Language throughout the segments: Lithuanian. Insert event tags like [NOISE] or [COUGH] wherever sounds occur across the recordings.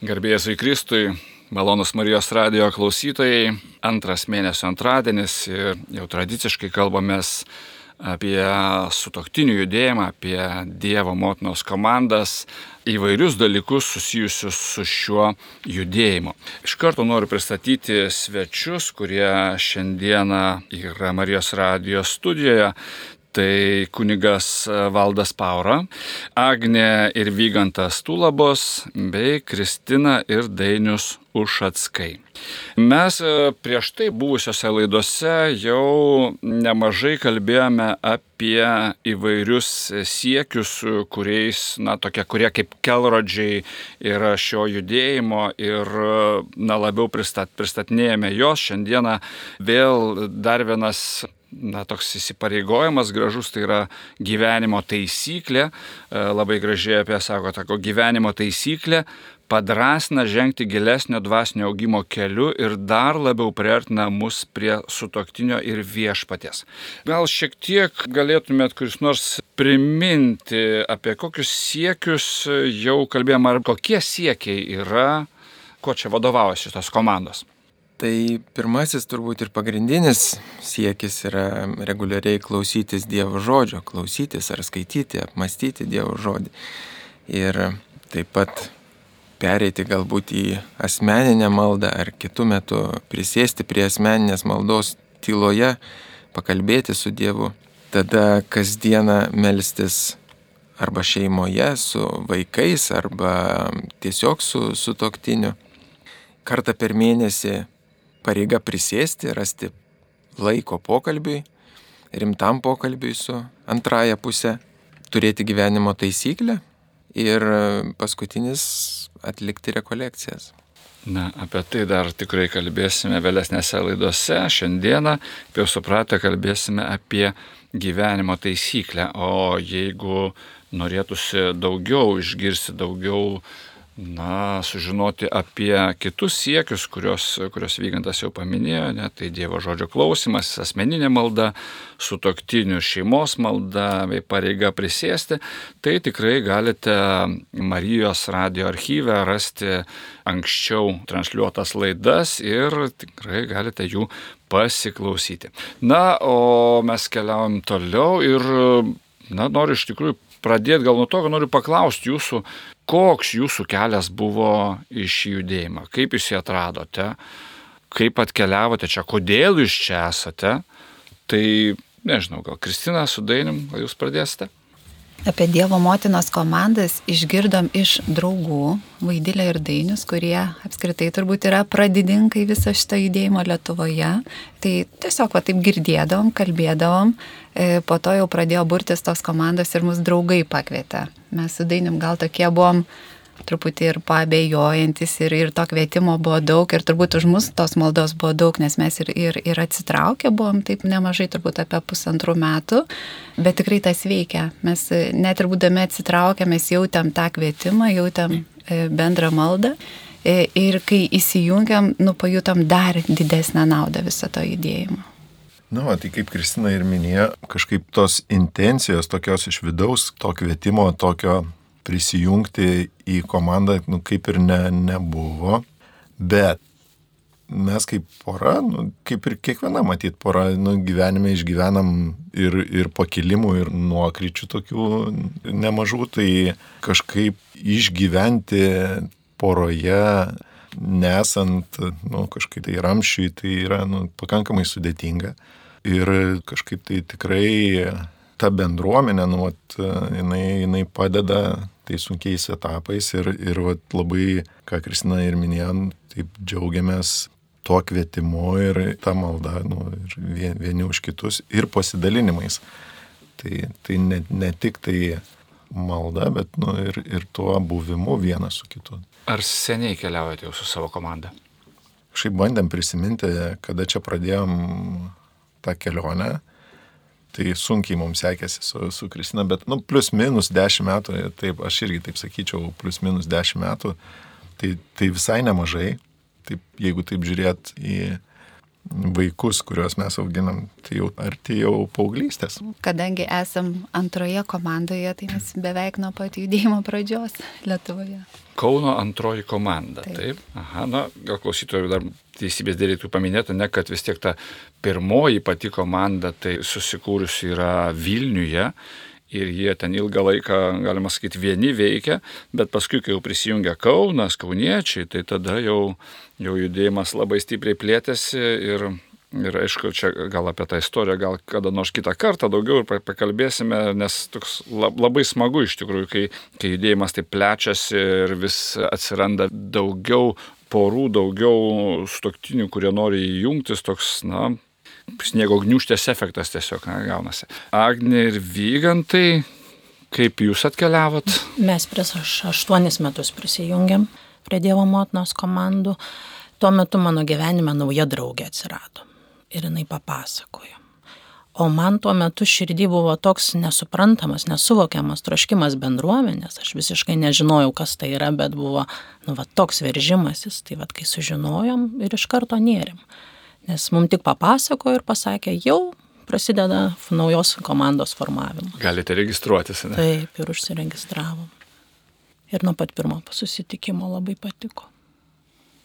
Garbėjai Jėzui Kristui, malonus Marijos radio klausytojai, antras mėnesio antradienis ir jau tradiciškai kalbamės apie sutoktinių judėjimą, apie Dievo motinos komandas, įvairius dalykus susijusius su šiuo judėjimu. Iš karto noriu pristatyti svečius, kurie šiandieną yra Marijos radijos studijoje. Tai kunigas Valdas Paura, Agne ir Vygantas Tulabos bei Kristina ir Dainius Ušatskai. Mes e, prieš tai buvusiose laidose jau nemažai kalbėjome apie įvairius siekius, kuriais, na, tokie, kurie kaip kelrodžiai yra šio judėjimo ir, na, labiau pristat, pristatinėjame jos. Šiandieną vėl dar vienas na, toks įsipareigojimas gražus, tai yra gyvenimo taisyklė, e, labai gražiai apie sako, tako gyvenimo taisyklė padrasina žengti gilesnio dvasinio augimo keliu ir dar labiau priartina mus prie sutoktinio ir viešpatės. Gal šiek tiek galėtumėt kuris nors priminti, apie kokius siekius jau kalbėjome, ar kokie siekiai yra, ko čia vadovaujasi šitos komandos. Tai pirmasis turbūt ir pagrindinis siekis yra reguliariai klausytis Dievo žodžio, klausytis ar skaityti, apmastyti Dievo žodį. Ir taip pat pereiti galbūt į asmeninę maldą ar kitų metų prisėsti prie asmeninės maldos tyloje, pakalbėti su Dievu. Tada kasdieną melstis arba šeimoje su vaikais, arba tiesiog su, su toktiniu. Kartą per mėnesį pareiga prisėsti, rasti laiko pokalbiui, rimtam pokalbiui su antraja pusė, turėti gyvenimo taisyklę ir paskutinis atlikti rekolekcijas. Na, apie tai dar tikrai kalbėsime vėlesnėse laidose. Šiandieną, kaip jau supratote, kalbėsime apie gyvenimo taisyklę. O jeigu norėtųsi daugiau išgirsti, daugiau na, sužinoti apie kitus siekius, kurios, kurios Vygantas jau paminėjo, ne, tai Dievo žodžio klausimas, asmeninė malda, sutoktinių šeimos malda bei pareiga prisėsti, tai tikrai galite Marijos radio archyve rasti anksčiau transliuotas laidas ir tikrai galite jų pasiklausyti. Na, o mes keliaujam toliau ir, na, noriu iš tikrųjų pradėti gal nuo to, kad noriu paklausti jūsų, koks jūsų kelias buvo iš judėjimą, kaip jūs jį atradote, kaip atkeliavote čia, kodėl jūs čia esate. Tai nežinau, gal Kristina su Dainim, gal jūs pradėsite? Apie Dievo motinos komandas išgirdom iš draugų, Vaidilė ir Dainius, kurie apskritai turbūt yra pradininkai viso šito judėjimo Lietuvoje. Tai tiesiog va taip girdėdavom, kalbėdavom, e, po to jau pradėjo burtis tos komandos ir mus draugai pakvietė. Mes su Dainim gal tokie buvom truputį ir pabejojantis ir, ir to kvietimo buvo daug ir turbūt už mus tos maldos buvo daug, nes mes ir, ir, ir atsitraukę buvom taip nemažai, turbūt apie pusantrų metų, bet tikrai tas veikia. Mes net ir būdami atsitraukę, mes jautėm tą kvietimą, jautėm e, bendrą maldą. E, ir kai įsijungiam, nu, pajutom dar didesnę naudą viso to judėjimo. Na, nu, tai kaip Kristina ir minėjo, kažkaip tos intencijos tokios iš vidaus, to kvietimo, tokio prisijungti į komandą, nu, kaip ir ne, nebuvo, bet mes kaip pora, nu, kaip ir kiekviena matyt pora, nu, gyvenime išgyvenam ir, ir pakilimų, ir nuokryčių tokių nemažų, tai kažkaip išgyventi poroje, nesant, nu, kažkaip tai ramšiui, tai yra nu, pakankamai sudėtinga. Ir kažkaip tai tikrai ta bendruomenė, nu, vat, jinai, jinai padeda tais sunkiais etapais ir, ir vat, labai, ką Kristina ir minėjom, taip džiaugiamės tuo kvietimu ir tą maldą nu, ir vieni už kitus ir pasidalinimais. Tai, tai ne, ne tik tai malda, bet nu, ir, ir tuo buvimu vienas su kitu. Ar seniai keliaujate jau su savo komanda? Šiaip bandėm prisiminti, kada čia pradėjom tą kelionę tai sunkiai mums sekėsi su, su Kristina, bet, nu, plus minus 10 metų, taip, aš irgi taip sakyčiau, plus minus 10 metų, tai, tai visai nemažai, taip, jeigu taip žiūrėt į vaikus, kuriuos mes auginam, tai jau arti jau paauglystės. Kadangi esam antroje komandoje, tai mes beveik nuo pat judėjimo pradžios Lietuvoje. Kauno antroji komanda. Taip. taip. Aha, na, gal klausytojų dar teisybės dėlėtų paminėti, ne, kad vis tiek ta pirmoji pati komanda tai susikūrusi yra Vilniuje ir jie ten ilgą laiką, galima sakyti, vieni veikia, bet paskui, kai jau prisijungia Kaunas, Kauniečiai, tai tada jau, jau judėjimas labai stipriai plėtėsi ir Ir aišku, čia gal apie tą istoriją, gal kada nors kitą kartą daugiau ir pakalbėsime, nes toks labai smagu iš tikrųjų, kai, kai judėjimas taip plečiasi ir vis atsiranda daugiau porų, daugiau stoktinių, kurie nori jungtis, toks, na, sniego gniuštės efektas tiesiog na, gaunasi. Agne ir Vygantai, kaip jūs atkeliavot? Mes prieš aštuonis metus prisijungėm prie Dievo motinos komandų. Tuo metu mano gyvenime nauja draugė atsirado ir jinai papasakojo. O man tuo metu širdį buvo toks nesuprantamas, nesuvokiamas troškimas bendruomenės, aš visiškai nežinojau, kas tai yra, bet buvo, nu, va, toks veržimasis, tai va, kai sužinojom ir iš karto nėrim. Nes mums tik papasakojo ir pasakė, jau prasideda naujos komandos formavimas. Galite registruotis, ne? Taip, ir užsiregistravom. Ir nuo pat pirmo susitikimo labai patiko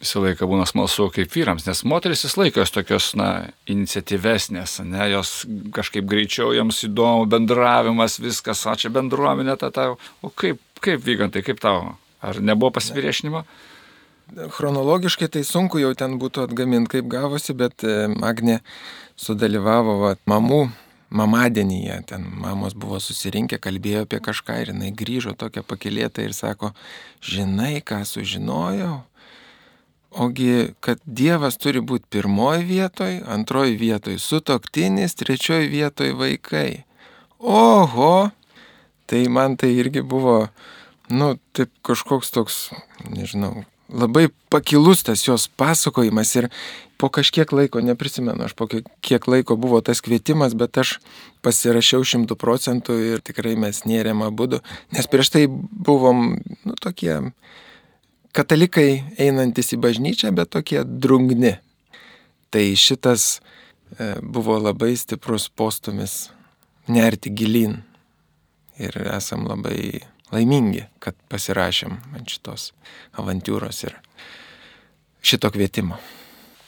visą laiką būna smalsu kaip vyrams, nes moteris vis laikos tokios, na, iniciatyvesnės, ne, jos kažkaip greičiau, joms įdomu bendravimas, viskas, o čia bendruomenė, ta tau. O kaip, kaip vygantai, kaip tau? Ar nebuvo pasipriešinimo? Chronologiškai tai sunku jau ten būtų atgaminti, kaip gavosi, bet e, Agne sudalyvavo va, mamų mamadienyje, ten mamos buvo susirinkę, kalbėjo apie kažką ir jinai grįžo tokia pakilėta ir sako, žinai, ką sužinojau? Ogi, kad Dievas turi būti pirmoji vietoj, antroji vietoj sutoktinis, trečioji vietoj vaikai. Oho, tai man tai irgi buvo, nu, taip kažkoks toks, nežinau, labai pakilus tas jos pasakojimas ir po kažkiek laiko, neprisimenu, aš po kiek laiko buvo tas kvietimas, bet aš pasirašiau šimtų procentų ir tikrai mes nėrėm abu, nes prieš tai buvom, nu, tokie katalikai einantis į bažnyčią, bet tokie drungni. Tai šitas e, buvo labai stiprus postumis nerti gilin. Ir esam labai laimingi, kad pasirašėm ant šitos avantūros ir šito kvietimo.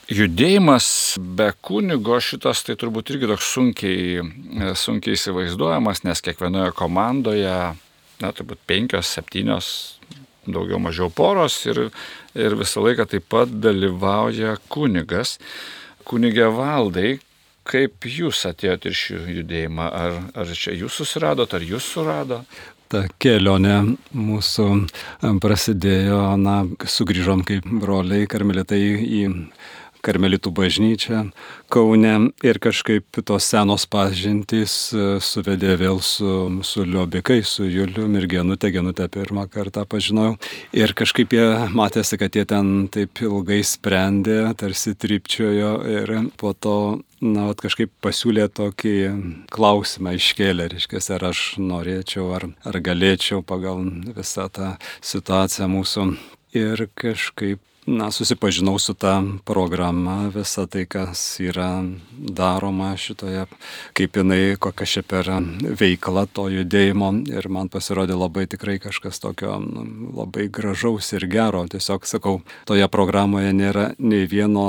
Judėjimas be kunigo šitas tai turbūt irgi toks sunkiai, sunkiai įsivaizduojamas, nes kiekvienoje komandoje, na, turbūt penkios, septynios daugiau mažiau poros ir, ir visą laiką taip pat dalyvauja kunigas. Kunigė valdai, kaip jūs atėjote ir šį judėjimą? Ar, ar čia jūs susiradot, ar jūs surado? ta kelionė mūsų prasidėjo, na, sugrįžom kaip broliai karmelitai į karmelitų bažnyčią Kaune ir kažkaip tos senos pažintys e, suvedė vėl su, su Liobikai, su Juliu ir Genute, Genute pirmą kartą pažinojau. Ir kažkaip jie matėsi, kad jie ten taip ilgai sprendė, tarsi tripčiojo ir po to na, vat, kažkaip pasiūlė tokį klausimą iškėlė, reiškia, ar aš norėčiau, ar, ar galėčiau pagal visą tą situaciją mūsų. Ir kažkaip na, susipažinau su ta programa, visa tai, kas yra daroma šitoje, kaip jinai, kokia šia per veikla to judėjimo ir man pasirodė labai tikrai kažkas tokio nu, labai gražaus ir gero. Tiesiog sakau, toje programoje nėra nei vieno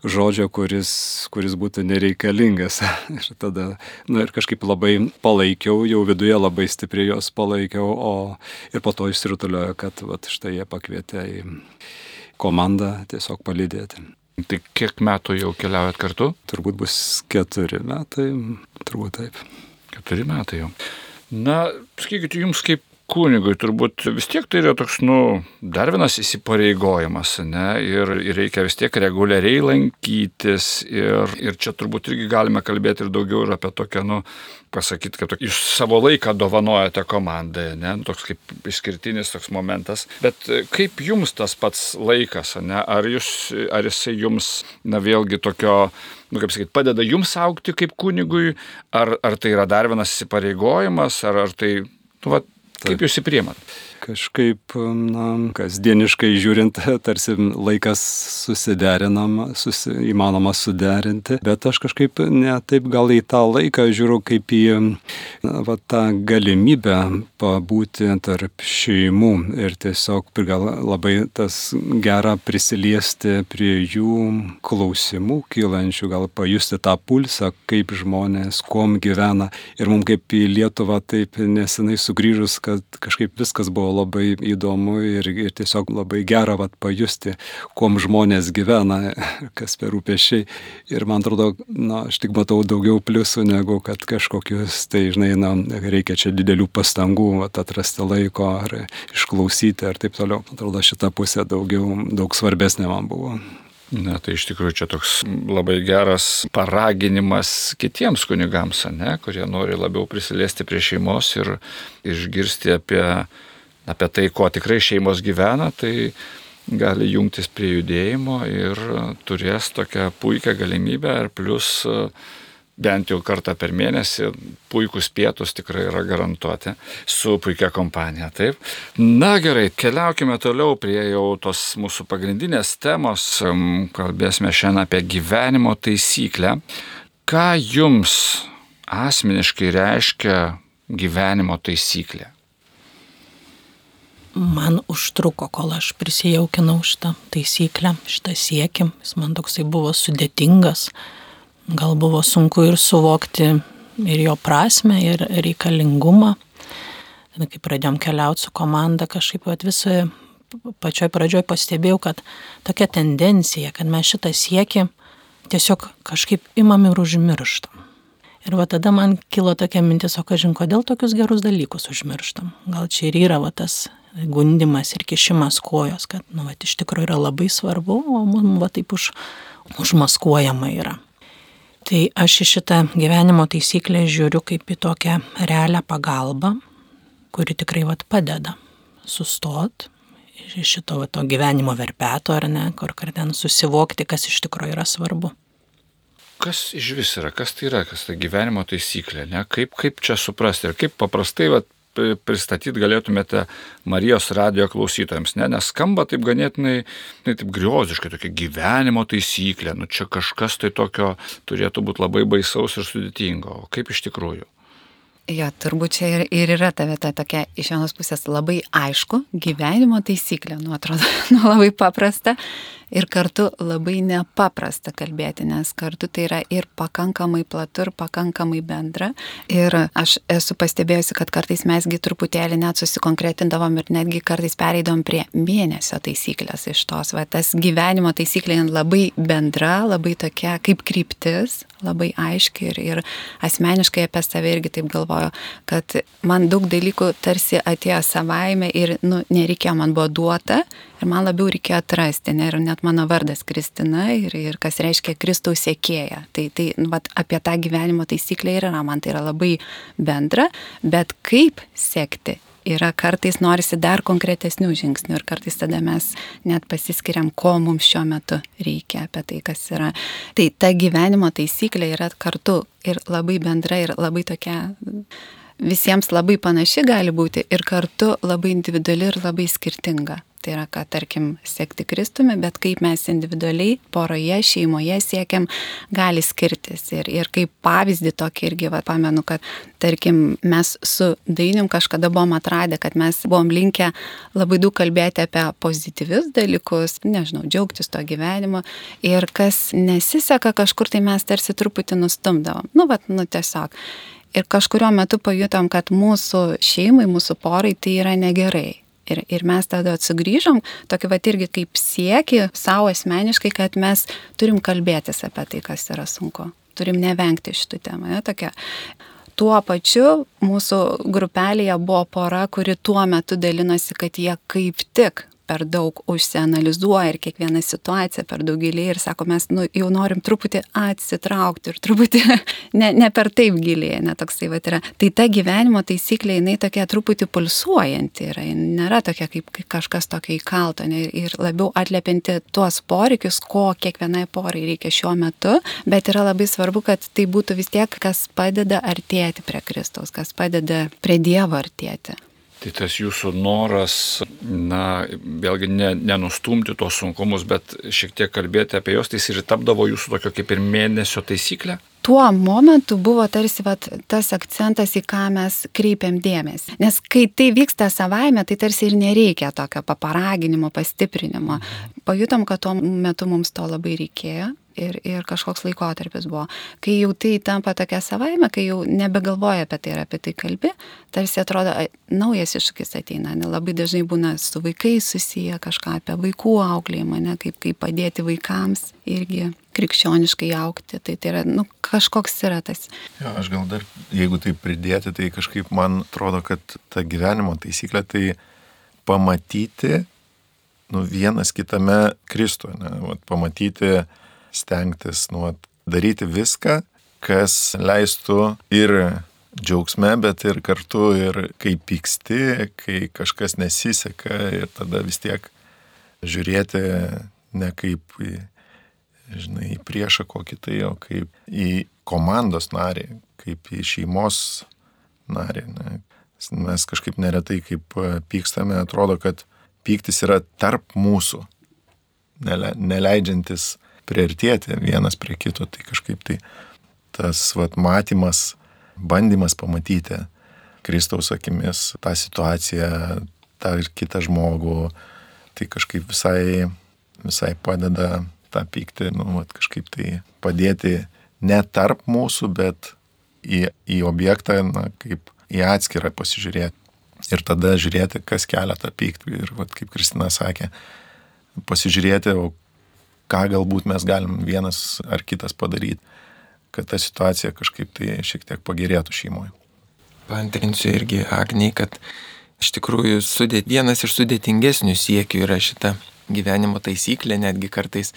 žodžio, kuris, kuris būtų nereikalingas. [LAUGHS] ir tada, nu, ir kažkaip labai palaikiau, jau viduje labai stipriai jos palaikiau, o ir po to išsirutuliojo, kad vat, štai jie pakvietė į komandą tiesiog palydėti. Tai kiek metų jau keliaujat kartu? Turbūt bus keturi metai, turbūt taip. Keturi metai jau. Na, sakykite, jums kaip kunigui turbūt vis tiek tai yra toks, nu, dar vienas įsipareigojimas, ne, ir, ir reikia vis tiek reguliariai lankytis ir, ir čia turbūt irgi galime kalbėti ir daugiau ir apie tokią, nu, pasakyti, kad jūs savo laiką dovanojate komandai, ne, nu, toks kaip išskirtinis toks momentas, bet kaip jums tas pats laikas, ne, ar, jūs, ar jisai jums, na, vėlgi tokio, nu, kaip sakyti, padeda jums aukti kaip kunigui, ar, ar tai yra dar vienas įsipareigojimas, ar, ar tai, nu, va, Kaip jūs įpriemat? kažkaip, na, kasdieniškai žiūrint, [LAUGHS] tarsi laikas susiderinama, susi, įmanoma suderinti, bet aš kažkaip netaip gal į tą laiką žiūriu kaip į na, va, tą galimybę pabūti tarp šeimų ir tiesiog gal labai tas gera prisiliesti prie jų klausimų kylančių, gal pajusti tą pulsą, kaip žmonės, kuom gyvena. Ir mums kaip į Lietuvą taip nesenai sugrįžus, kad kažkaip viskas buvo labai įdomu ir, ir tiesiog labai gera vat, pajusti, kuom žmonės gyvena, [LAUGHS] kas per rūpešiai. Ir man atrodo, na, aš tik matau daugiau pliusų negu kad kažkokius, tai žinai, na, reikia čia didelių pastangų vat, atrasti laiko ar išklausyti ar taip toliau. Man atrodo, šita pusė daugiau, daug svarbesnė man buvo. Na, tai iš tikrųjų čia toks labai geras paraginimas kitiems kunigams, ne, kurie nori labiau prisiliesti prie šeimos ir išgirsti apie, apie tai, ko tikrai šeimos gyvena, tai gali jungtis prie judėjimo ir turės tokią puikią galimybę ir plus bent jau kartą per mėnesį puikus pietus tikrai yra garantuoti su puikia kompanija. Taip. Na gerai, keliaukime toliau prie jau tos mūsų pagrindinės temos. Kalbėsime šiandien apie gyvenimo taisyklę. Ką jums asmeniškai reiškia gyvenimo taisyklė? Man užtruko, kol aš prisijaukinau šitą taisyklę, šitą siekį. Jis man toksai buvo sudėtingas gal buvo sunku ir suvokti ir jo prasme, ir reikalingumą. Tada, kai pradėjom keliauti su komanda, kažkaip visoje pačioj pradžioj pastebėjau, kad tokia tendencija, kad mes šitą siekį tiesiog kažkaip imam ir užmirštam. Ir va tada man kilo tokia mintis, o kažin, kodėl tokius gerus dalykus užmirštam. Gal čia ir yra va tas gundimas ir kišimas kojos, kad, nu, va, iš tikrųjų yra labai svarbu, o mums va taip už, užmaskuojama yra. Tai aš į šitą gyvenimo taisyklę žiūriu kaip į tokią realią pagalbą, kuri tikrai vat padeda sustot iš šito vat, gyvenimo verpeto ar ne, kur ten susivokti, kas iš tikrųjų yra svarbu. Kas iš vis yra, kas tai yra, kas tai gyvenimo taisyklė, ne? Kaip, kaip čia suprasti ir kaip paprastai vat, pristatyti galėtumėte Marijos radio klausytojams, ne? nes skamba taip ganėtinai, ne, taip grioziškai, tokia gyvenimo taisyklė, nu čia kažkas tai tokio turėtų būti labai baisaus ir sudėtingo, o kaip iš tikrųjų? Jo, turbūt čia ir, ir yra ta vieta tokia iš vienos pusės labai aišku, gyvenimo taisyklė, nu atrodo, [LAUGHS] nu labai paprasta ir kartu labai nepaprasta kalbėti, nes kartu tai yra ir pakankamai platu, ir pakankamai bendra. Ir aš esu pastebėjusi, kad kartais mesgi truputėlį net susikonkretindavom ir netgi kartais pereidom prie mėnesio taisyklės iš tos, va tas gyvenimo taisyklė labai bendra, labai tokia kaip kryptis, labai aiški ir, ir asmeniškai apie save irgi taip galvoju, kad man daug dalykų tarsi atėjo savaime ir nu, nereikėjo, man buvo duota ir man labiau reikėjo atrasti, ne, ir net mano vardas Kristina ir, ir kas reiškia Kristaus sėkėja. Tai, tai nu, vat, apie tą gyvenimo taisyklę ir yra, man tai yra labai bendra, bet kaip sekti yra kartais norisi dar konkretesnių žingsnių ir kartais tada mes net pasiskiriam, ko mums šiuo metu reikia apie tai, kas yra. Tai ta gyvenimo taisyklė yra kartu ir labai bendra ir labai tokia visiems labai panaši gali būti ir kartu labai individuali ir labai skirtinga. Tai yra, kad tarkim sekti Kristumi, bet kaip mes individualiai poroje, šeimoje siekiam, gali skirtis. Ir, ir kaip pavyzdį tokį irgi va, pamenu, kad tarkim mes su Dainim kažkada buvom atradę, kad mes buvom linkę labai daug kalbėti apie pozityvius dalykus, nežinau, džiaugtis to gyvenimo. Ir kas nesiseka kažkur, tai mes tarsi truputį nustumdavom. Nu, va, nu tiesiog. Ir kažkurio metu pajutom, kad mūsų šeimai, mūsų porai tai yra negerai. Ir, ir mes tada atsugrįžom, tokį va irgi kaip sieki savo asmeniškai, kad mes turim kalbėtis apie tai, kas yra sunku. Turim nevengti šitų temų. Ja, tokia. Tuo pačiu mūsų grupelėje buvo pora, kuri tuo metu dalinosi, kad jie kaip tik per daug užsianalizuoja ir kiekvieną situaciją per daug giliai ir sako, mes nu, jau norim truputį atsitraukti ir truputį [LAUGHS] ne, ne per taip giliai, netoksai va yra. Tai ta gyvenimo taisyklė, jinai tokia truputį pulsuojanti yra, nėra tokia kaip kažkas tokio įkalto ne, ir labiau atliepianti tuos poreikius, ko kiekvienai porai reikia šiuo metu, bet yra labai svarbu, kad tai būtų vis tiek, kas padeda artėti prie Kristaus, kas padeda prie Dievo artėti. Tai tas jūsų noras, na, vėlgi ne, nenustumti tos sunkumus, bet šiek tiek kalbėti apie juos, tai jis ir tapdavo jūsų tokio kaip ir mėnesio taisyklė? Tuo momentu buvo tarsi vat, tas akcentas, į ką mes kreipiam dėmesį. Nes kai tai vyksta savaime, tai tarsi ir nereikia tokio paparaginimo, pastiprinimo. Pajutom, kad tuo metu mums to labai reikėjo ir, ir kažkoks laikotarpis buvo. Kai jau tai tampa tokia savaime, kai jau nebegalvoja apie tai ir apie tai kalbi, tarsi atrodo, naujas iššūkis ateina. Ne, labai dažnai būna su vaikais susiję kažką apie vaikų auklėjimą, ne, kaip, kaip padėti vaikams irgi krikščioniškai aukti. Tai tai yra, nu, kažkoks yra tas. Jo, aš gal dar, jeigu tai pridėti, tai kažkaip man atrodo, kad ta gyvenimo taisyklė tai pamatyti, nu, vienas kitame Vat, pamatyti, stengtis, nu, daryti viską, kas leistų ir džiaugsme, bet ir kartu ir kai pyksti, kai kažkas nesiseka ir tada vis tiek žiūrėti ne kaip į, žinai, į priešą kokį tai, o kaip į komandos narį, kaip į šeimos narį. Ne. Mes kažkaip neretai, kaip pykstame, atrodo, kad pyktis yra tarp mūsų, neleidžiantis priartėti vienas prie kito, tai kažkaip tai tas vat, matymas, bandymas pamatyti Kristaus akimis tą situaciją, tą ir kitą žmogų, tai kažkaip visai, visai padeda tą pyktį, nu, vat, kažkaip tai padėti ne tarp mūsų, bet į, į objektą, na, kaip į atskirą pasižiūrėti. Ir tada žiūrėti, kas kelia tą pyktį. Ir vat, kaip Kristina sakė, pasižiūrėti, o ką galbūt mes galim vienas ar kitas padaryti, kad ta situacija kažkaip tai šiek tiek pagerėtų šeimoje. Pantrinsiu irgi Agniai, kad iš tikrųjų sudėt, vienas iš sudėtingesnių siekių yra šita gyvenimo taisyklė, netgi kartais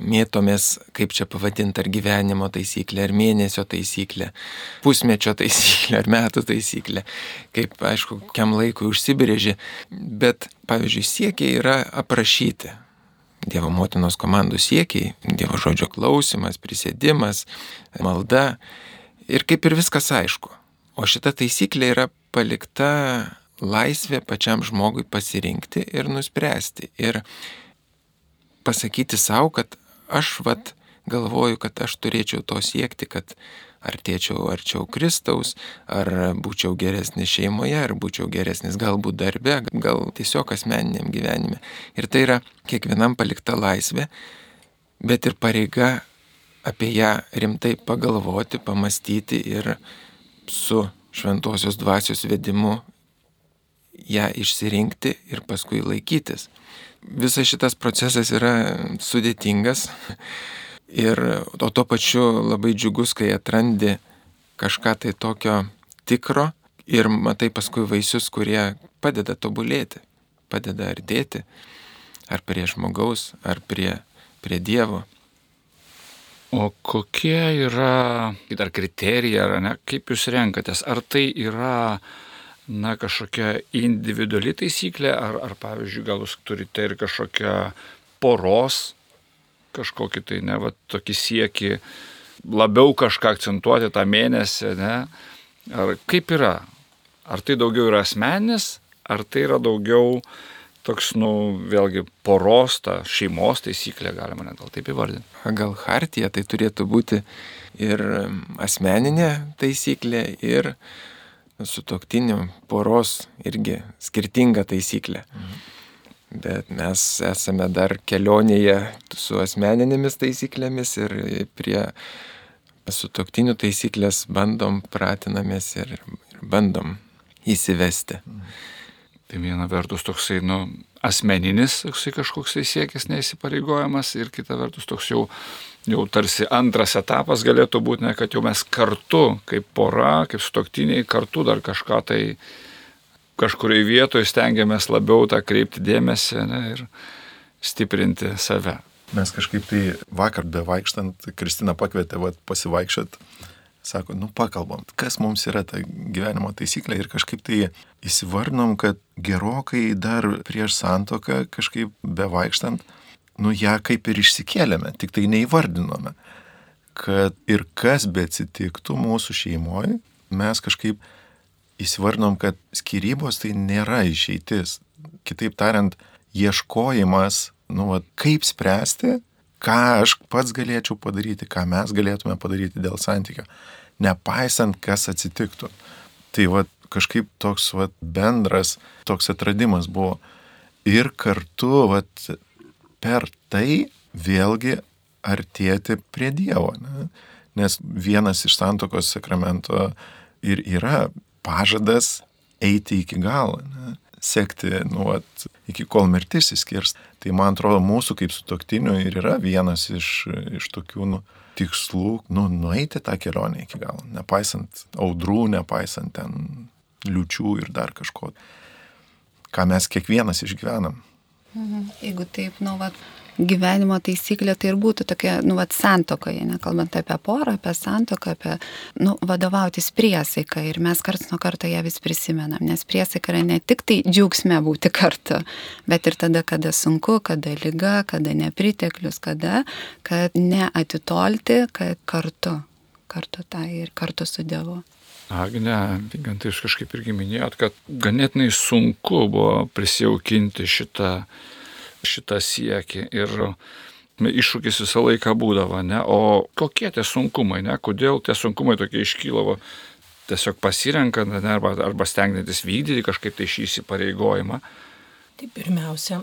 mėtomės, kaip čia pavadinti, ar gyvenimo taisyklė, ar mėnesio taisyklė, pusmečio taisyklė, ar metų taisyklė, kaip, aišku, kiam laikui užsibrėži, bet, pavyzdžiui, siekiai yra aprašyti. Dievo motinos komandų siekiai, Dievo žodžio klausimas, prisėdimas, malda ir kaip ir viskas aišku. O šita taisyklė yra palikta laisvė pačiam žmogui pasirinkti ir nuspręsti. Ir pasakyti savo, kad aš vat galvoju, kad aš turėčiau to siekti, kad artėčiau arčiau Kristaus, ar būčiau geresnis šeimoje, ar būčiau geresnis galbūt darbe, gal tiesiog asmeniniam gyvenime. Ir tai yra kiekvienam palikta laisvė, bet ir pareiga apie ją rimtai pagalvoti, pamastyti ir su šventosios dvasios vedimu ją išsirinkti ir paskui laikytis. Visas šitas procesas yra sudėtingas Ir o tuo pačiu labai džiugus, kai atrandi kažką tai tokio tikro ir matai paskui vaisius, kurie padeda tobulėti, padeda artėti ar prie žmogaus, ar prie, prie Dievo. O kokie yra dar kriterijai, ar ne, kaip jūs renkatės? Ar tai yra, na, kažkokia individuali taisyklė, ar, ar pavyzdžiui, gal jūs turite ir kažkokią poros kažkokį tai, ne, va, tokį siekį labiau kažką akcentuoti tą mėnesį, ne? Ar kaip yra? Ar tai daugiau yra asmenis, ar tai yra daugiau toks, nu, vėlgi poros, ta šeimos taisyklė, galima net gal taip įvardinti. Gal hartija tai turėtų būti ir asmeninė taisyklė, ir sutoktinių poros irgi skirtinga taisyklė. Mhm. Bet mes esame dar kelionėje su asmeninėmis taisyklėmis ir prie sutoktinių taisyklės bandom, pratinamės ir, ir bandom įsivesti. Tai viena vertus toksai, nu, asmeninis toksai kažkoks tai siekis neįsipareigojamas ir kita vertus toks jau, jau tarsi antras etapas galėtų būti, ne, kad jau mes kartu, kaip pora, kaip sutoktiniai, kartu dar kažką tai kažkurioje vietoje stengiamės labiau tą kreipti dėmesį ne, ir stiprinti save. Mes kažkaip tai vakar bevaikštant, Kristina pakvietė vat, pasivaikščiot, sako, nu pakalbam, kas mums yra ta gyvenimo taisyklė? Ir kažkaip tai įsivarnom, kad gerokai dar prieš santoką kažkaip bevaikštant, nu ją kaip ir išsikėlėme, tik tai neįvardinome, kad ir kas be atsitiktų mūsų šeimoje, mes kažkaip įsivardinom, kad skirybos tai nėra išeitis. Kitaip tariant, ieškojimas, nu, va, kaip spręsti, ką aš pats galėčiau padaryti, ką mes galėtume padaryti dėl santykio, nepaisant, kas atsitiktų. Tai va, kažkaip toks va, bendras, toks atradimas buvo. Ir kartu va, per tai vėlgi artėti prie Dievo. Ne? Nes vienas iš santokos sakramento ir yra pažadas eiti iki galo, ne? sekti, nu, at, iki kol mirtis įskirs. Tai man atrodo, mūsų kaip sutoktinių ir yra vienas iš, iš tokių nu, tikslų, nu, nueiti tą kelionę iki galo, nepaisant audrų, nepaisant ten liučių ir dar kažko, ką mes kiekvienas išgyvenam. Mhm. Jeigu taip, nu, vat, gyvenimo taisyklė tai ir būtų tokia, nu, vat, santokoje, nekalbant apie porą, apie santoką, apie, nu, vadovautis priesaiką ir mes karts nuo karto ją vis prisimenam, nes priesaika yra ne tik tai džiaugsme būti kartu, bet ir tada, kada sunku, kada lyga, kada nepriteklius, kada, kad neatitolti, kad kartu, kartu tai ir kartu su Dievu. Agne, vykant iš kažkaip irgi minėjot, kad ganėtinai sunku buvo prisijaukinti šitą, šitą siekį ir iššūkis visą laiką būdavo, ne? O kokie tie sunkumai, ne? Kodėl tie sunkumai tokie iškylavo? Tiesiog pasirenkant, ne? Arba, arba stengtis vykdyti kažkaip tai šį įsipareigojimą. Tai pirmiausia,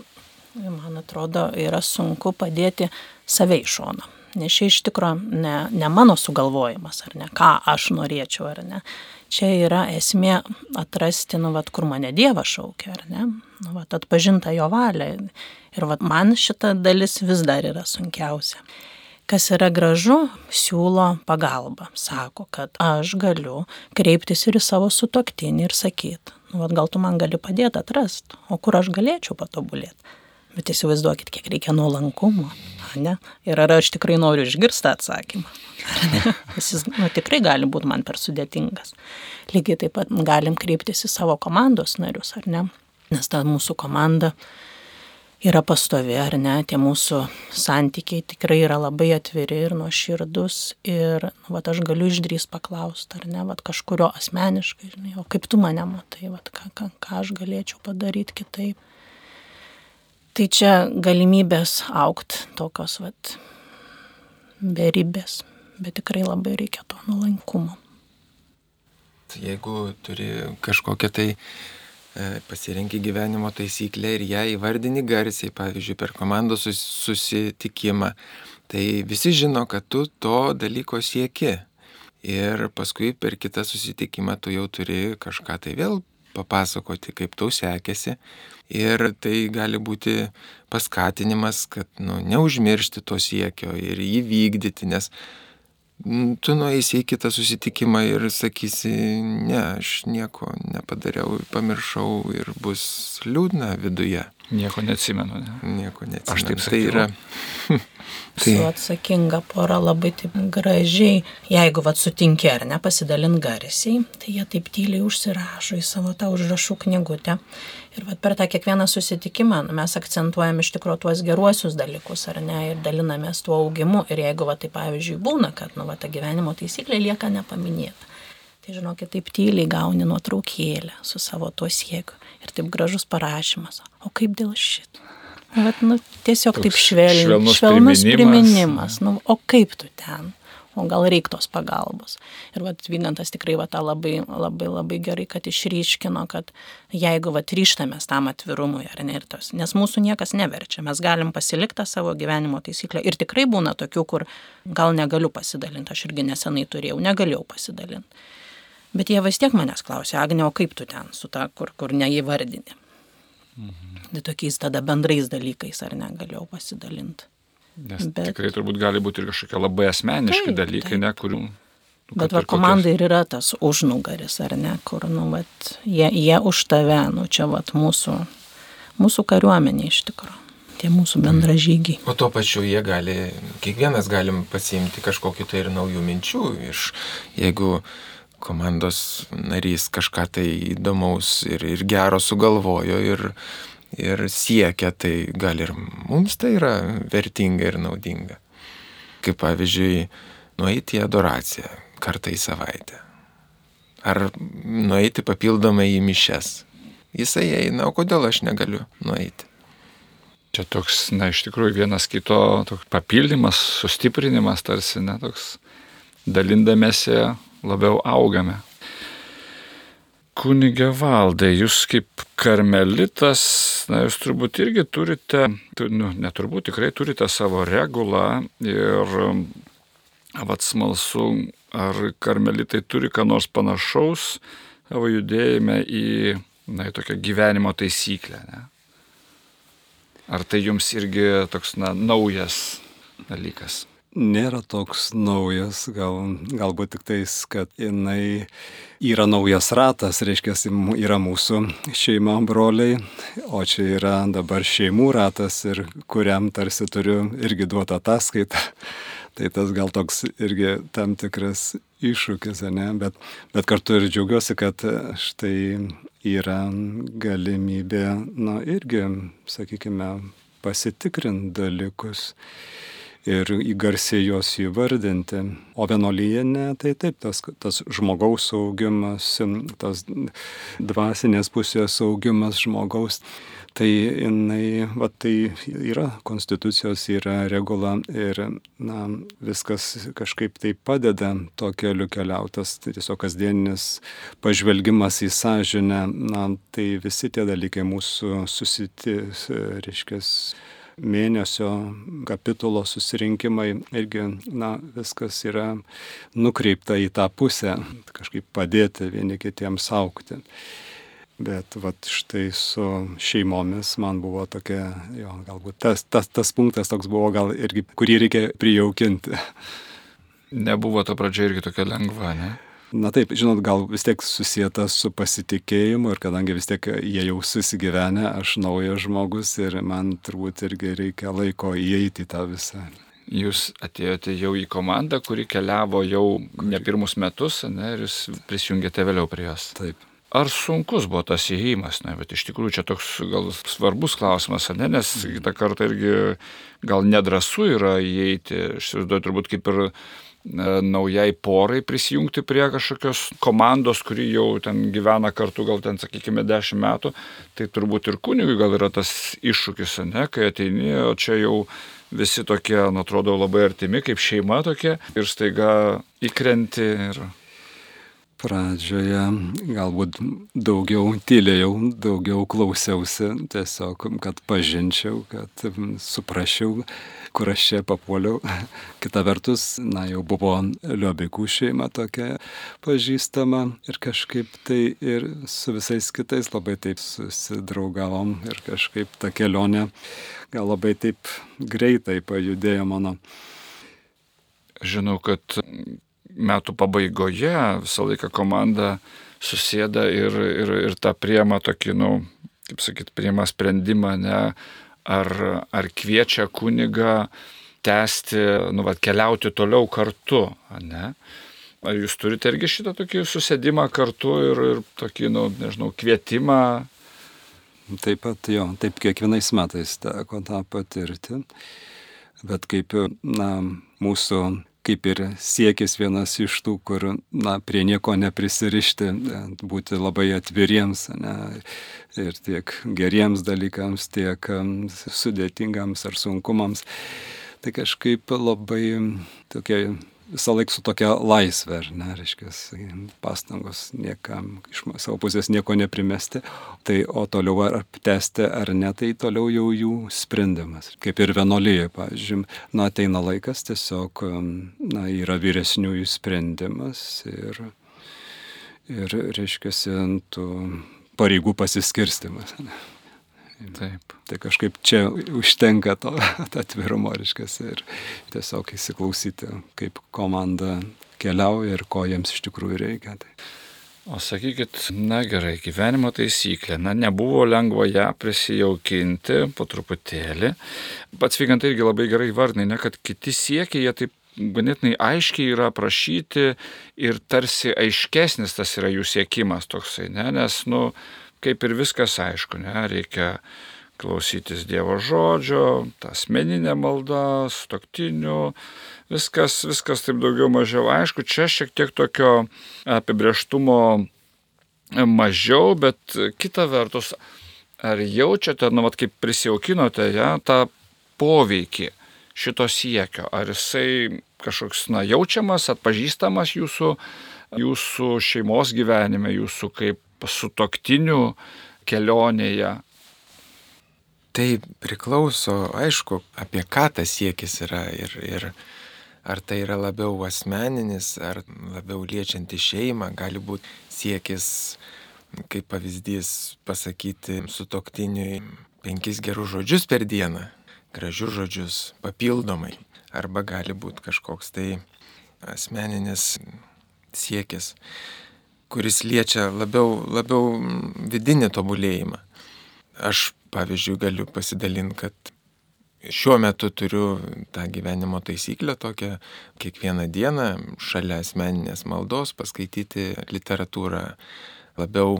man atrodo, yra sunku padėti save iš šono nes čia iš tikrųjų ne, ne mano sugalvojimas, ar ne, ką aš norėčiau, ar ne. Čia yra esmė atrasti, nu, vat, kur mane Dievas šaukia, ar ne, nu, vat, atpažinta jo valia. Ir vat, man šita dalis vis dar yra sunkiausia. Kas yra gražu, siūlo pagalbą. Sako, kad aš galiu kreiptis ir į savo sutoktinį ir sakyti, nu, vat, gal tu man gali padėti atrasti, o kur aš galėčiau patobulėti. Bet įsivaizduokit, kiek reikia nuolankumo. Ne? Ir ar aš tikrai noriu išgirsti atsakymą. [LAUGHS] Jis nu, tikrai gali būti man per sudėtingas. Lygiai taip pat galim kreiptis į savo komandos narius, ar ne? Nes ta mūsų komanda yra pastovi, ar ne? Tie mūsų santykiai tikrai yra labai atviri ir nuoširdus. Ir nu, vat, aš galiu išdrys paklausti, ar ne? Vat, kažkurio asmeniškai, žinai, o kaip tu mane matai, vat, ką, ką, ką aš galėčiau padaryti kitaip. Tai čia galimybės aukt tokios, vat, beribės, bet tikrai labai reikia to nuolankumo. Jeigu turi kažkokią tai e, pasirenki gyvenimo taisyklę ir ją įvardini garsiai, pavyzdžiui, per komandos susitikimą, tai visi žino, kad tu to dalyko sieki. Ir paskui per kitą susitikimą tu jau turi kažką tai vėl papasakoti, kaip tau sekėsi. Ir tai gali būti paskatinimas, kad nu, neužmiršti to siekio ir jį vykdyti, nes tu nueisi į kitą susitikimą ir sakysi, ne, aš nieko nepadariau, pamiršau ir bus liūdna viduje. Nieko neatsimenu. Ne? Nieko neatsimenu. Aš taip tai sakiau. yra. [LAUGHS] Tai... Su atsakinga pora labai taip gražiai, jeigu vat sutinki ar ne, pasidalint garsiai, tai jie taip tyliai užsirašo į savo tą užrašų knygutę. Ir vat per tą kiekvieną susitikimą nu, mes akcentuojam iš tikrųjų tuos geruosius dalykus, ar ne, ir dalinamės tuo augimu. Ir jeigu, va, tai pavyzdžiui, būna, kad, nu, va, ta gyvenimo taisyklė lieka nepaminėta. Tai žinokit, taip tyliai gauni nuotraukėlę su savo tuo siekiu. Ir taip gražus parašymas. O kaip dėl šito? Bet, nu, tiesiog Toks taip švelniai. švelnus Švelnus priminimas. priminimas. Nu, o kaip tu ten? O gal reiktos pagalbos. Ir vat, Vygantas tikrai va, tą labai, labai, labai gerai, kad išryškino, kad jeigu va, ryštamės tam atvirumui, ar ne, ir tos, nes mūsų niekas neverčia, mes galim pasilikti savo gyvenimo taisyklę. Ir tikrai būna tokių, kur gal negaliu pasidalinti, aš irgi nesenai turėjau, negalėjau pasidalinti. Bet jie vis tiek manęs klausė, Agne, o kaip tu ten su ta, kur, kur neįvardini. Mhm. Tai tokiais tada bendrais dalykais ar negalėjau pasidalinti. Nes Bet- tikrai turbūt gali būti ir kažkokie labai asmeniški Taip, dalykai, taip. ne, kurių... nu, Bet kad va ir kokios- yra tas užnugaris, ar ne, kur, nu, vat, jie, jie už tave, nu, čia, vat, mūsų, mūsų kariuomenė iš tikrųjų, tie mūsų bendražygiai. O tuo pačiu jie gali, kiekvienas galim pasiimti kažkokiu tai ir naujų minčių iš, jeigu komandos narys kažką tai įdomaus ir, ir gero sugalvojo ir, ir siekia, tai gal ir mums tai yra vertinga ir naudinga. Kaip pavyzdžiui, nueiti į adoraciją kartą į savaitę. ar nueiti papildomai į mišes. Jisai eina, o kodėl aš negaliu nueiti? Čia toks, na, iš tikrųjų vienas kito papildymas, sustiprinimas tarsi, ne, toks dalindamėsi labiau augame. Kunigė valdai, jūs kaip karmelitas, na, jūs turbūt irgi turite, nu, neturbūt tikrai turite savo regulą ir vad smalsu, ar karmelitai turi ką nors panašaus savo judėjime į, na, į tokią gyvenimo taisyklę. Ne? Ar tai jums irgi toks, na, naujas dalykas? Nėra toks naujas, gal, galbūt tik tais, kad jinai yra naujas ratas, reiškia, yra mūsų šeima broliai, o čia yra dabar šeimų ratas ir kuriam tarsi turiu irgi duoti ataskaitą. [LAUGHS] Tai tas gal toks irgi tam tikras iššūkis, ne? bet, bet kartu ir džiaugiuosi, kad štai yra galimybė, na irgi, sakykime, pasitikrinti dalykus ir įgarsiai juos įvardinti. O vienolyje ne, tai taip, tas, tas žmogaus augimas, tas dvasinės pusės augimas žmogaus. Tai jinai, va, tai yra konstitucijos, yra regula ir na, viskas kažkaip tai padeda to keliu keliautas, tai tiesiog kasdieninis pažvelgimas į sąžinę, na, tai visi tie dalykai mūsų susiti, reiškia, mėnesio kapitulo susirinkimai irgi, na, viskas yra nukreipta į tą pusę, kažkaip padėti vieni kitiems aukti. Bet vat štai su šeimomis man buvo tokia, jo, galbūt tas, tas, tas punktas toks buvo gal irgi, kurį reikia prijaukinti. Nebuvo ta pradžia irgi tokia lengva, ne? Na taip, žinot, gal vis tiek susijęta su pasitikėjimu ir kadangi vis tiek jie jau susigyvenę, aš naujas žmogus ir man turbūt irgi reikia laiko įeiti į tą visą. Jūs atėjote jau į komandą, kuri keliavo jau ne pirmus metus, ne, ir jūs prisijungėte vėliau prie jos. Taip. Ar sunkus buvo tas įėjimas, ne, bet iš tikrųjų čia toks gal svarbus klausimas, ne, nes kitą kartą irgi gal nedrasu yra įeiti, aš įsivaizduoju turbūt kaip ir naujai porai prisijungti prie kažkokios komandos, kuri jau ten gyvena kartu, gal ten, sakykime, dešimt metų, tai turbūt ir kunigui gal yra tas iššūkis, ne, kai ateini, o čia jau visi tokie, nu, atrodo, labai artimi, kaip šeima tokia, ir staiga įkrenti ir pradžioje galbūt daugiau tylėjau, daugiau klausiausi, tiesiog, kad pažinčiau, kad suprasčiau, kur aš čia papuoliau. [LAUGHS] Kita vertus, na jau buvo Liobikų šeima tokia pažįstama ir kažkaip tai ir su visais kitais labai taip susidraugavom ir kažkaip ta kelionė gal labai taip greitai pajudėjo mano. Žinau, kad metų pabaigoje visą laiką komanda susėda ir, ir, ir tą priema tokį, nu, kaip sakyt, priema sprendimą, ne, ar, ar kviečia kunigą tęsti, nu, va, keliauti toliau kartu, ne? Ar jūs turite irgi šitą tokį susėdimą kartu ir, ir tokį, nu, nežinau, kvietimą? Taip pat jo, taip kiekvienais metais teko tą patirti, bet kaip, na, mūsų kaip ir siekis vienas iš tų, kur, na, prie nieko neprisirišti, būti labai atviriems, ne, ir tiek geriems dalykams, tiek sudėtingams ar sunkumams. Tai kažkaip labai tokia visą laiką su tokia laisvė, ar ne, reiškia, pastangos niekam iš savo pusės nieko neprimesti. Tai o toliau ar tęsti ar ne, tai toliau jau jų sprendimas. Kaip ir vienolyje, pavyzdžiui, na ateina laikas, tiesiog, na, yra vyresniųjų sprendimas ir, ir reiškia, tų pareigų pasiskirstimas. Ne. Taip. Tai kažkaip čia užtenka to [LAUGHS] atvirumo, reiškia, ir tiesiog įsiklausyti, kaip komanda keliauja ir ko jiems iš tikrųjų reikia. Tai. O sakykit, na gerai, gyvenimo taisyklė, na nebuvo lengva ją prisijaukinti po truputėlį. Pats Vygant irgi labai gerai vardinai, ne, kad kiti siekiai, jie taip ganėtinai aiškiai yra aprašyti ir tarsi aiškesnis tas yra jų siekimas toksai, ne, nes, nu, kaip ir viskas aišku, ne, reikia klausytis Dievo žodžio, ta asmeninė malda, stoktinių, viskas, viskas taip daugiau mažiau aišku. Čia šiek tiek tokio apibrieštumo mažiau, bet kita vertus, ar jaučiate, nu, vat, kaip prisijaukinote, ja, tą poveikį šito siekio, ar jisai kažkoks, na, jaučiamas, atpažįstamas jūsų, jūsų šeimos gyvenime, jūsų kaip sutoktinių kelionėje, Tai priklauso, aišku, apie ką tas siekis yra ir, ir ar tai yra labiau asmeninis, ar labiau liečianti šeimą, gali būti siekis, kaip pavyzdys, pasakyti su toktiniui penkis gerus žodžius per dieną, gražius žodžius papildomai, arba gali būti kažkoks tai asmeninis siekis, kuris liečia labiau, labiau vidinį tobulėjimą. Aš pavyzdžiui, galiu pasidalinti, kad šiuo metu turiu tą gyvenimo taisyklę tokią, kiekvieną dieną šalia asmeninės maldos paskaityti literatūrą, labiau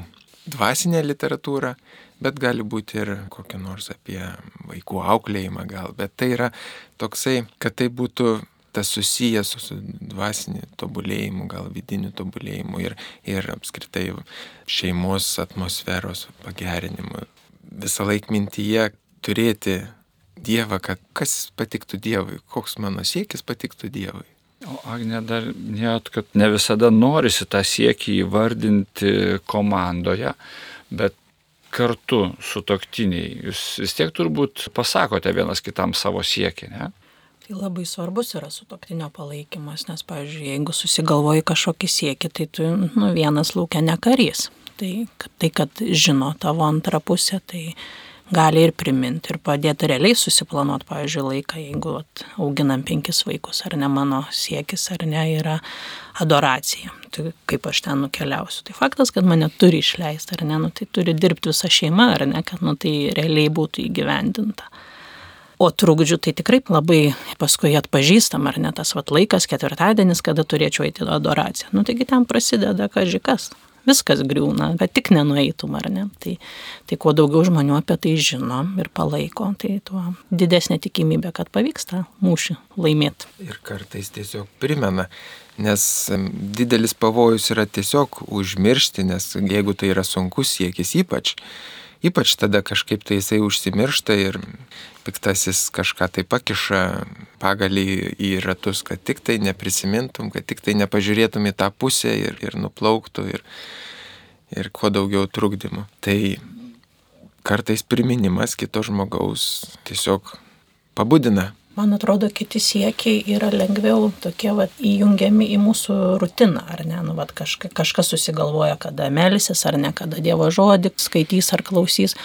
dvasinę literatūrą, bet gali būti ir kokią nors apie vaikų auklėjimą gal, bet tai yra toksai, kad tai būtų tas susijęs su dvasiniu tobulėjimu, gal vidiniu tobulėjimu ir, ir apskritai šeimos atmosferos pagerinimu visą laiką mintyje turėti Dievą, kad kas patiktų Dievui, koks mano siekis patiktų Dievui. O Agne dar minėjot, kad ne visada norisi tą siekį įvardinti komandoje, bet kartu su toktiniai. Jūs vis tiek turbūt pasakote vienas kitam savo siekį, ne? Tai labai svarbus yra sutoktinio palaikymas, nes, pavyzdžiui, jeigu susigalvoji kažkokį siekį, tai tu nu, vienas laukia nekarys. Tai, tai, kad žino tavo antrą pusę, tai gali ir priminti, ir padėti realiai susiplanuoti, pavyzdžiui, laiką, jeigu at, auginam penkis vaikus, ar ne mano siekis, ar ne yra adoracija. Tai kaip aš ten nukeliausiu. Tai faktas, kad mane turi išleisti, ar ne, nu, tai turi dirbti visa šeima, ar ne, kad nu, tai realiai būtų įgyvendinta. O trukdžių tai tikrai labai paskui atpažįstam, ar ne tas vat, laikas, ketvirtadienis, kada turėčiau eiti į adoraciją. Nu taigi ten prasideda kažkas viskas griūna, kad tik nenueitum ar ne. Tai, tai kuo daugiau žmonių apie tai žino ir palaiko, tai tuo didesnė tikimybė, kad pavyks tą mūšį laimėti. Ir kartais tiesiog primena, nes didelis pavojus yra tiesiog užmiršti, nes jeigu tai yra sunkus siekis ypač, ypač tada kažkaip tai jisai užsimiršta ir piktasis kažką tai pakiša pagalį į ratus, kad tik tai neprisimintum, kad tik tai nepažiūrėtum į tą pusę ir, ir nuplauktų ir, ir kuo daugiau trukdymų. Tai kartais priminimas kito žmogaus tiesiog pabudina man atrodo, kiti siekiai yra lengviau tokie vat, įjungiami į mūsų rutiną, ar ne, nu, vat, kažka, kažkas susigalvoja, kada melsis, ar ne, kada Dievo žodį skaitys ar klausys.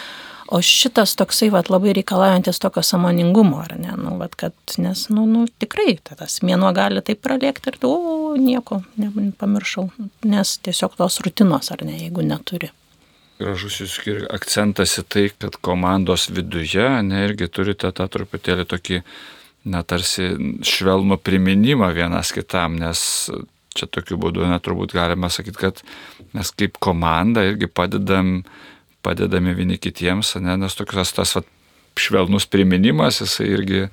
O šitas toksai vat, labai reikalaujantis tokio samoningumo, ar ne, nu, vat, kad, nes, nu, nu, tikrai tas mėnuo gali taip pralėkti ir, o, nieko, ne, pamiršau, nes tiesiog tos rutinos, ar ne, jeigu neturi. Gražus jūsų akcentas į tai, kad komandos viduje, ne, irgi turite tą truputėlį tokį na, tarsi švelnų priminimą vienas kitam, nes čia tokiu būdu neturbūt galima sakyti, kad mes kaip komanda irgi padedam, padedame vieni kitiems, ne, nes tokias tas va, švelnus priminimas, jisai irgi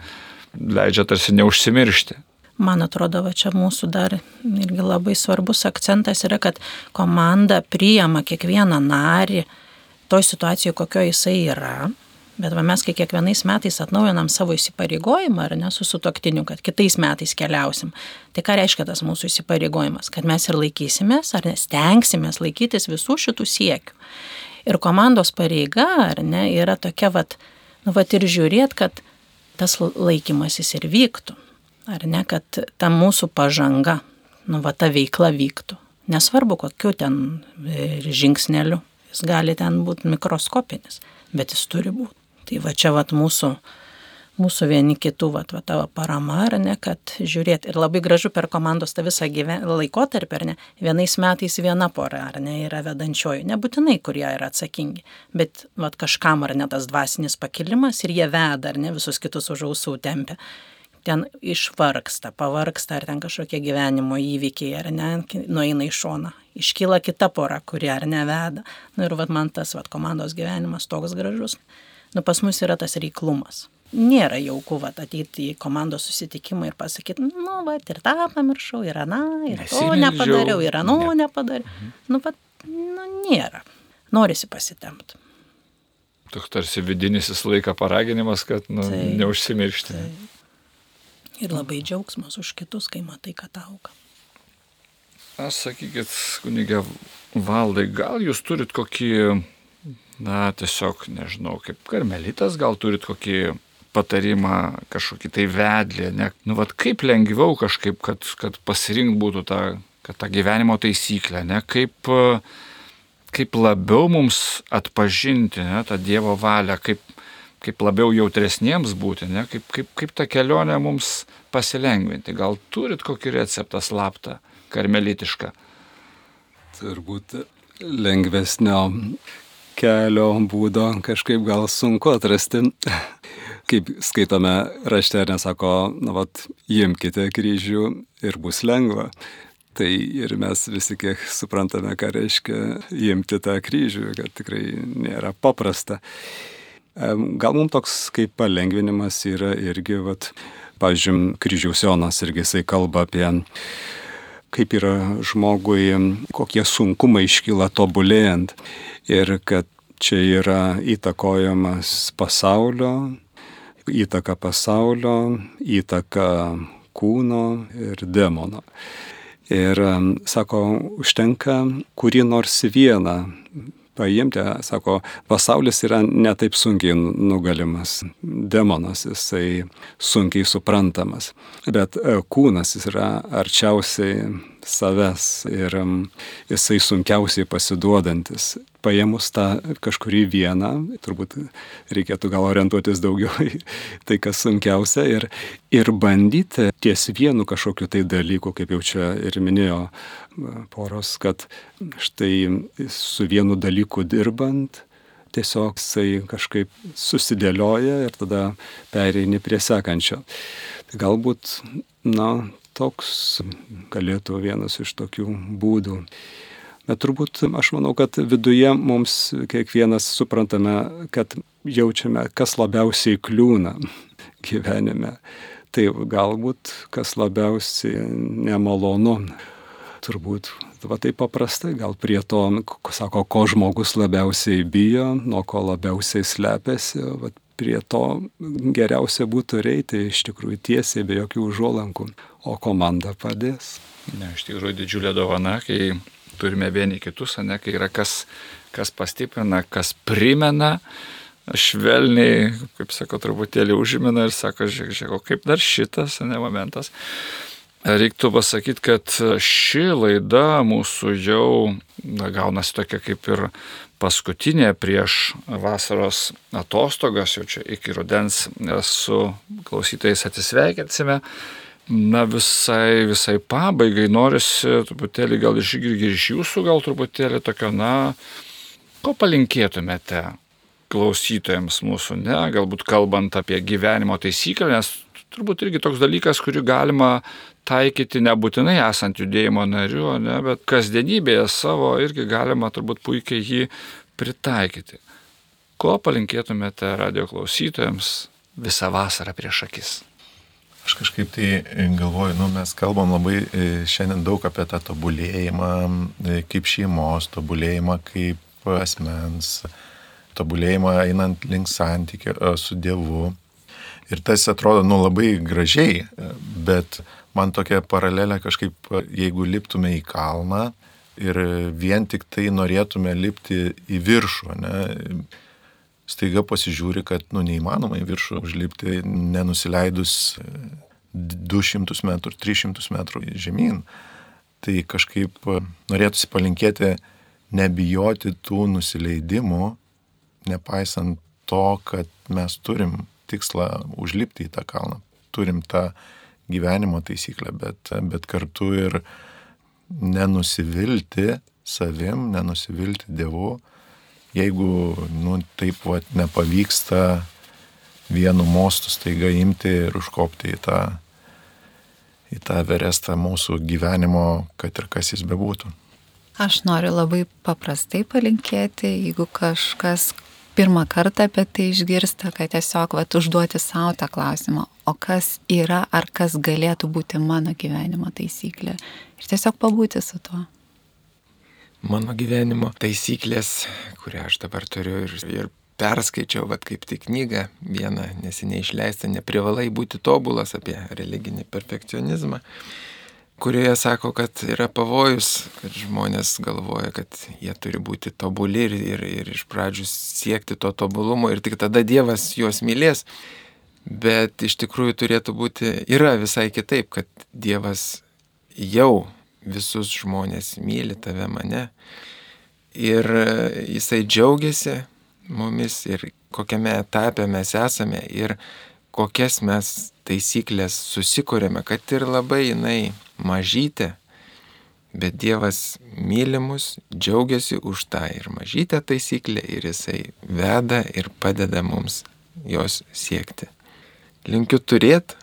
leidžia tarsi neužsimiršti. Man atrodo, va čia mūsų dar irgi labai svarbus akcentas yra, kad komanda priima kiekvieną narį toj situacijoje, kokio jisai yra Bet va, mes, kai kiekvienais metais atnaujinam savo įsipareigojimą, ar ne, su sutoktiniu, kad kitais metais keliausim, tai ką reiškia tas mūsų įsipareigojimas? Kad mes ir laikysimės, ar stengsimės laikytis visų šitų siekių. Ir komandos pareiga, ar ne, yra tokia, vat, nu, vat ir žiūrėt, kad tas laikymasis ir vyktų. Ar ne, kad ta mūsų pažanga, nu, va, ta veikla vyktų. Nesvarbu, kokiu ten e, žingsneliu. Jis gali ten būti mikroskopinis, bet jis turi būti. Tai va čia va mūsų, mūsų vieni kitų, va, va tavo parama, ar ne, kad žiūrėt. Ir labai gražu per komandos tą visą gyven... laikotarpį, ar ne, vienais metais viena pora, ar ne, yra vedančioji. Nebūtinai, kurie yra atsakingi, bet va kažkam, ar ne, tas dvasinis pakilimas ir jie veda, ar ne, visus kitus už ausų tempia ten išvarksta, pavarksta, ar ten kažkokie gyvenimo įvykiai, ar ne, nueina į šoną. Iškyla kita pora, kuri ar neveda. Na nu, ir vat, man tas vat, komandos gyvenimas toks gražus Nu, pas mus yra tas reiklumas. Nėra jauku, va, ateiti į komandos susitikimą ir pasakyti, nu, va, ir tą pamiršau, ir aną, ir to nepadariau, ir ano ne. nepadariau. Mhm. Nu, va, nu, nėra. Norisi pasitemti. Toks tarsi vidinis visą laiką paraginimas, kad nu, tai, neužsimiršti. Tai. Ir labai džiaugsmas už kitus, kai matai, kad auga. Aš sakykit, kunigė valdai, gal jūs turit kokį, na, tiesiog, nežinau, kaip karmelitas, gal turit kokį patarimą, kažkokį tai vedlį, ne, nu, vad kaip lengviau kažkaip, kad, kad pasirink būtų tą, tą gyvenimo taisyklę, ne, kaip, kaip labiau mums atpažinti ne, tą Dievo valią, kaip, kaip labiau jautresniems būti, ne, kaip, kaip, kaip tą kelionę mums pasilengvinti. Gal turit kokį receptą slaptą, karmelitišką? Turbūt lengvesnio kelio būdo kažkaip gal sunku atrasti. Kaip skaitome rašte, nesako, na, vat, imkite kryžių ir bus lengva. Tai ir mes visi kiek suprantame, ką reiškia imti tą kryžių, kad tikrai nėra paprasta. Gal mums toks kaip palengvinimas yra irgi, vat, pažiūrėjom, kryžiaus Jonas irgi jisai kalba apie kaip yra žmogui, kokie sunkumai iškyla tobulėjant ir kad čia yra įtakojamas pasaulio, įtaka pasaulio, įtaka kūno ir demono. Ir sako, užtenka kurį nors vieną paimti, sako, pasaulis yra netaip sunkiai nugalimas, demonas jisai sunkiai suprantamas, bet e, kūnas jis yra arčiausiai savęs ir jisai sunkiausiai pasiduodantis. Paėmus tą kažkurį vieną, turbūt reikėtų gal orientuotis daugiau [LAUGHS] į tai, kas sunkiausia ir, ir bandyti ties vienu kažkokiu tai dalyku, kaip jau čia ir minėjo poros, kad štai su vienu dalyku dirbant, tiesiog jisai kažkaip susidėlioja ir tada pereini prie sekančio. Tai galbūt, na, toks galėtų vienas iš tokių būdų. Bet turbūt aš manau, kad viduje mums kiekvienas suprantame, kad jaučiame, kas labiausiai kliūna [LAUGHS] gyvenime. Tai galbūt kas labiausiai nemalonu. Turbūt va taip paprastai, gal prie to, sako, ko žmogus labiausiai bijo, nuo ko labiausiai slepiasi, va, prie to geriausia būtų reiti iš tikrųjų tiesiai, be jokių užuolankų, o komanda padės. Ne, iš tikrųjų didžiulė dovana, kai turime vieni kitus, ne, kai yra kas, kas pastiprina, kas primena, švelniai, kaip sako, truputėlį užimina ir sako, žiūrėk, žiūrėk, kaip dar šitas, ne momentas. Reiktų pasakyti, kad ši laida mūsų jau na, gaunasi tokia kaip ir paskutinė prieš vasaros atostogas, jau čia iki rudens su klausytais atsisveikinsime. Na visai, visai pabaigai norisi truputėlį gal išgirgi iš jūsų, gal truputėlį tokio, na, ko palinkėtumėte klausytojams mūsų, ne, galbūt kalbant apie gyvenimo taisyklę, nes turbūt irgi toks dalykas, kurį galima taikyti nebūtinai esant judėjimo nariu, ne, bet kasdienybėje savo irgi galima turbūt puikiai jį pritaikyti. Ko palinkėtumėte radio klausytojams visą vasarą prieš akis? Aš kažkaip tai e, galvoju, nu, mes kalbam labai e, šiandien daug apie tą tobulėjimą, e, kaip šeimos tobulėjimą, kaip asmens tobulėjimą einant link santykio su Dievu. Ir tas atrodo, nu, labai gražiai, bet man tokia paralelė kažkaip, jeigu liptume į kalną ir vien tik tai norėtume lipti į viršų, ne, staiga pasižiūri, kad nu, neįmanoma į viršų užlipti, nenusileidus 200 e, metrų, 300 metrų žemyn. Tai kažkaip norėtųsi palinkėti nebijoti tų nusileidimų, nepaisant to, kad mes turim tikslą užlipti į tą kalną, turim tą gyvenimo taisyklę, bet, bet kartu ir nenusivilti savim, nenusivilti Dievu, jeigu nu, taip vat, nepavyksta vienu mostu staiga imti ir užkopti į tą, į tą verestą mūsų gyvenimo, kad ir kas jis bebūtų. Aš noriu labai paprastai palinkėti, jeigu kažkas pirmą kartą apie tai išgirsta, kad tiesiog vat, užduoti savo tą klausimą, o kas yra ar kas galėtų būti mano gyvenimo taisyklė. Ir tiesiog pabūti su tuo. Mano gyvenimo taisyklės, kurią aš dabar turiu ir, ir perskaičiau, vad kaip tik knygą, vieną neseniai išleistą, neprivalai būti tobulas apie religinį perfekcionizmą, kurioje sako, kad yra pavojus, kad žmonės galvoja, kad jie turi būti tobuli ir, ir, ir iš pradžių siekti to tobulumo ir tik tada Dievas juos mylės. Bet iš tikrųjų turėtų būti, yra visai kitaip, kad Dievas jau visus žmonės myli tave mane. Ir jisai džiaugiasi, mumis ir kokiame etape mes esame ir kokias mes taisyklės susikūrėme, kad ir labai jinai mažytė, bet Dievas mylimus džiaugiasi už tą ir mažytę taisyklę ir jisai veda ir padeda mums jos siekti. Linkiu turėti,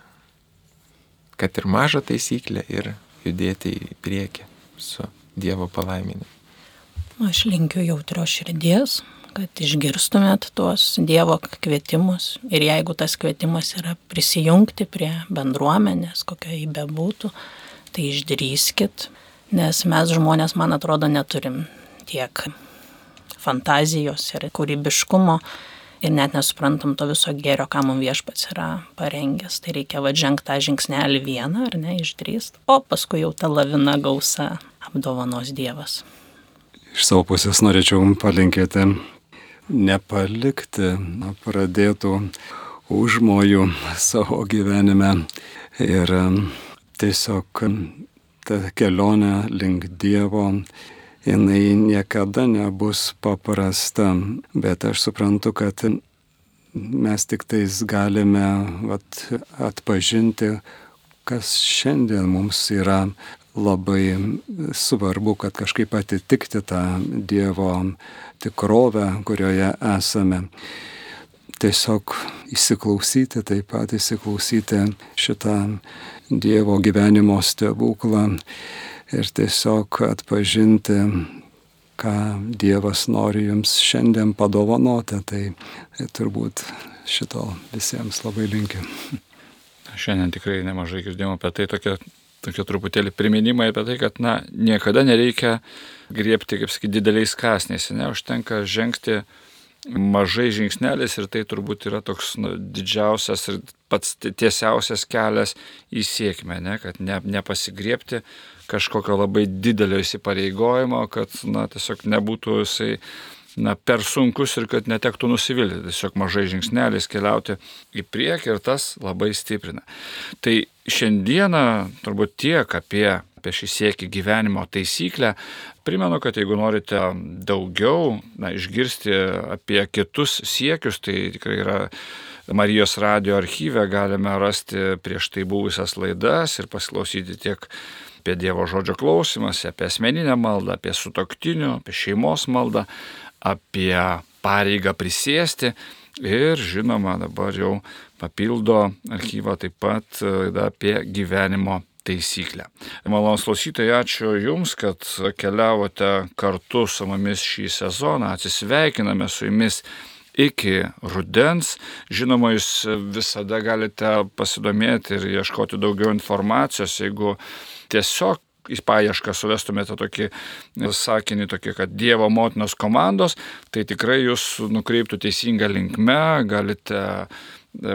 kad ir mažą taisyklę ir judėti į priekį su Dievo palaiminimu. Aš linkiu jautrios širdies, kad išgirstumėt tuos Dievo kvietimus ir jeigu tas kvietimas yra prisijungti prie bendruomenės, kokia jį bebūtų, tai išdrįskit, nes mes žmonės, man atrodo, neturim tiek fantazijos ir kūrybiškumo ir net nesuprantam to viso gėrio, ką mums viešpats yra parengęs. Tai reikia vadžengti tą žingsnelį vieną, ar ne, išdrįst, o paskui jau ta lavina gausa apdovanos Dievas. Iš savo pusės norėčiau palinkėti nepalikti na, pradėtų užmojų savo gyvenime ir tiesiog ta kelionė link Dievo, jinai niekada nebus paprasta, bet aš suprantu, kad mes tik tais galime vat, atpažinti, kas šiandien mums yra labai svarbu, kad kažkaip atitikti tą Dievo tikrovę, kurioje esame. Tiesiog įsiklausyti, taip pat įsiklausyti šitą Dievo gyvenimo stebuklą ir tiesiog atpažinti, ką Dievas nori jums šiandien padovanoti. Tai, tai turbūt šito visiems labai linkiu. Šiandien tikrai nemažai girdėjome apie tai tokia tokie truputėlį priminimai apie tai, kad, na, niekada nereikia griebti, kaip sakyti, dideliais kasniais, ne, užtenka žengti mažai žingsnelis ir tai turbūt yra toks nu, didžiausias ir pats tiesiausias kelias į sėkmę, ne, kad ne, nepasigriebti kažkokio labai didelio įsipareigojimo, kad na, tiesiog nebūtų jisai na, per sunkus ir kad netektų nusivilti. Tiesiog mažai žingsneliais keliauti į priekį ir tas labai stiprina. Tai šiandieną turbūt tiek apie, apie šį siekį gyvenimo taisyklę. Primenu, kad jeigu norite daugiau na, išgirsti apie kitus siekius, tai tikrai yra Marijos radio archyve galime rasti prieš tai buvusias laidas ir pasiklausyti tiek apie Dievo žodžio klausimąsi, apie asmeninę maldą, apie sutoktinių, apie šeimos maldą, apie pareigą prisėsti ir žinoma dabar jau papildo archyvą taip pat laida apie gyvenimo taisyklę. Malonus klausytojai, ačiū Jums, kad keliavote kartu su mumis šį sezoną, atsisveikiname su Jumis iki rudens. Žinoma, Jūs visada galite pasidomėti ir ieškoti daugiau informacijos, jeigu tiesiog į paiešką suvestumėte tokį sakinį, tokį, kad Dievo motinos komandos, tai tikrai jūs nukreiptų teisingą linkmę, galite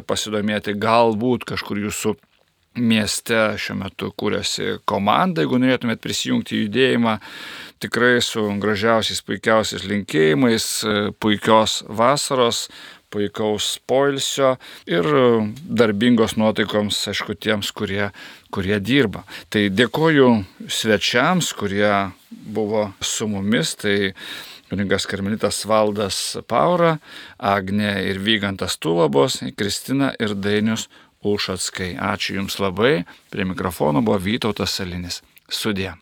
pasidomėti galbūt kažkur jūsų mieste šiuo metu kūrėsi komanda, jeigu norėtumėt prisijungti į judėjimą, tikrai su gražiausiais, puikiausiais linkėjimais, puikios vasaros, puikaus poilsio ir darbingos nuotaikoms, aišku, tiems, kurie, kurie dirba. Tai dėkoju svečiams, kurie buvo su mumis. Tai Kuningas Karmelitas Valdas Paura, Agne ir Vygantas Tulabos, Kristina ir Dainius Ušatskai. Ačiū Jums labai. Prie mikrofono buvo Vytautas Salinis. Sudė.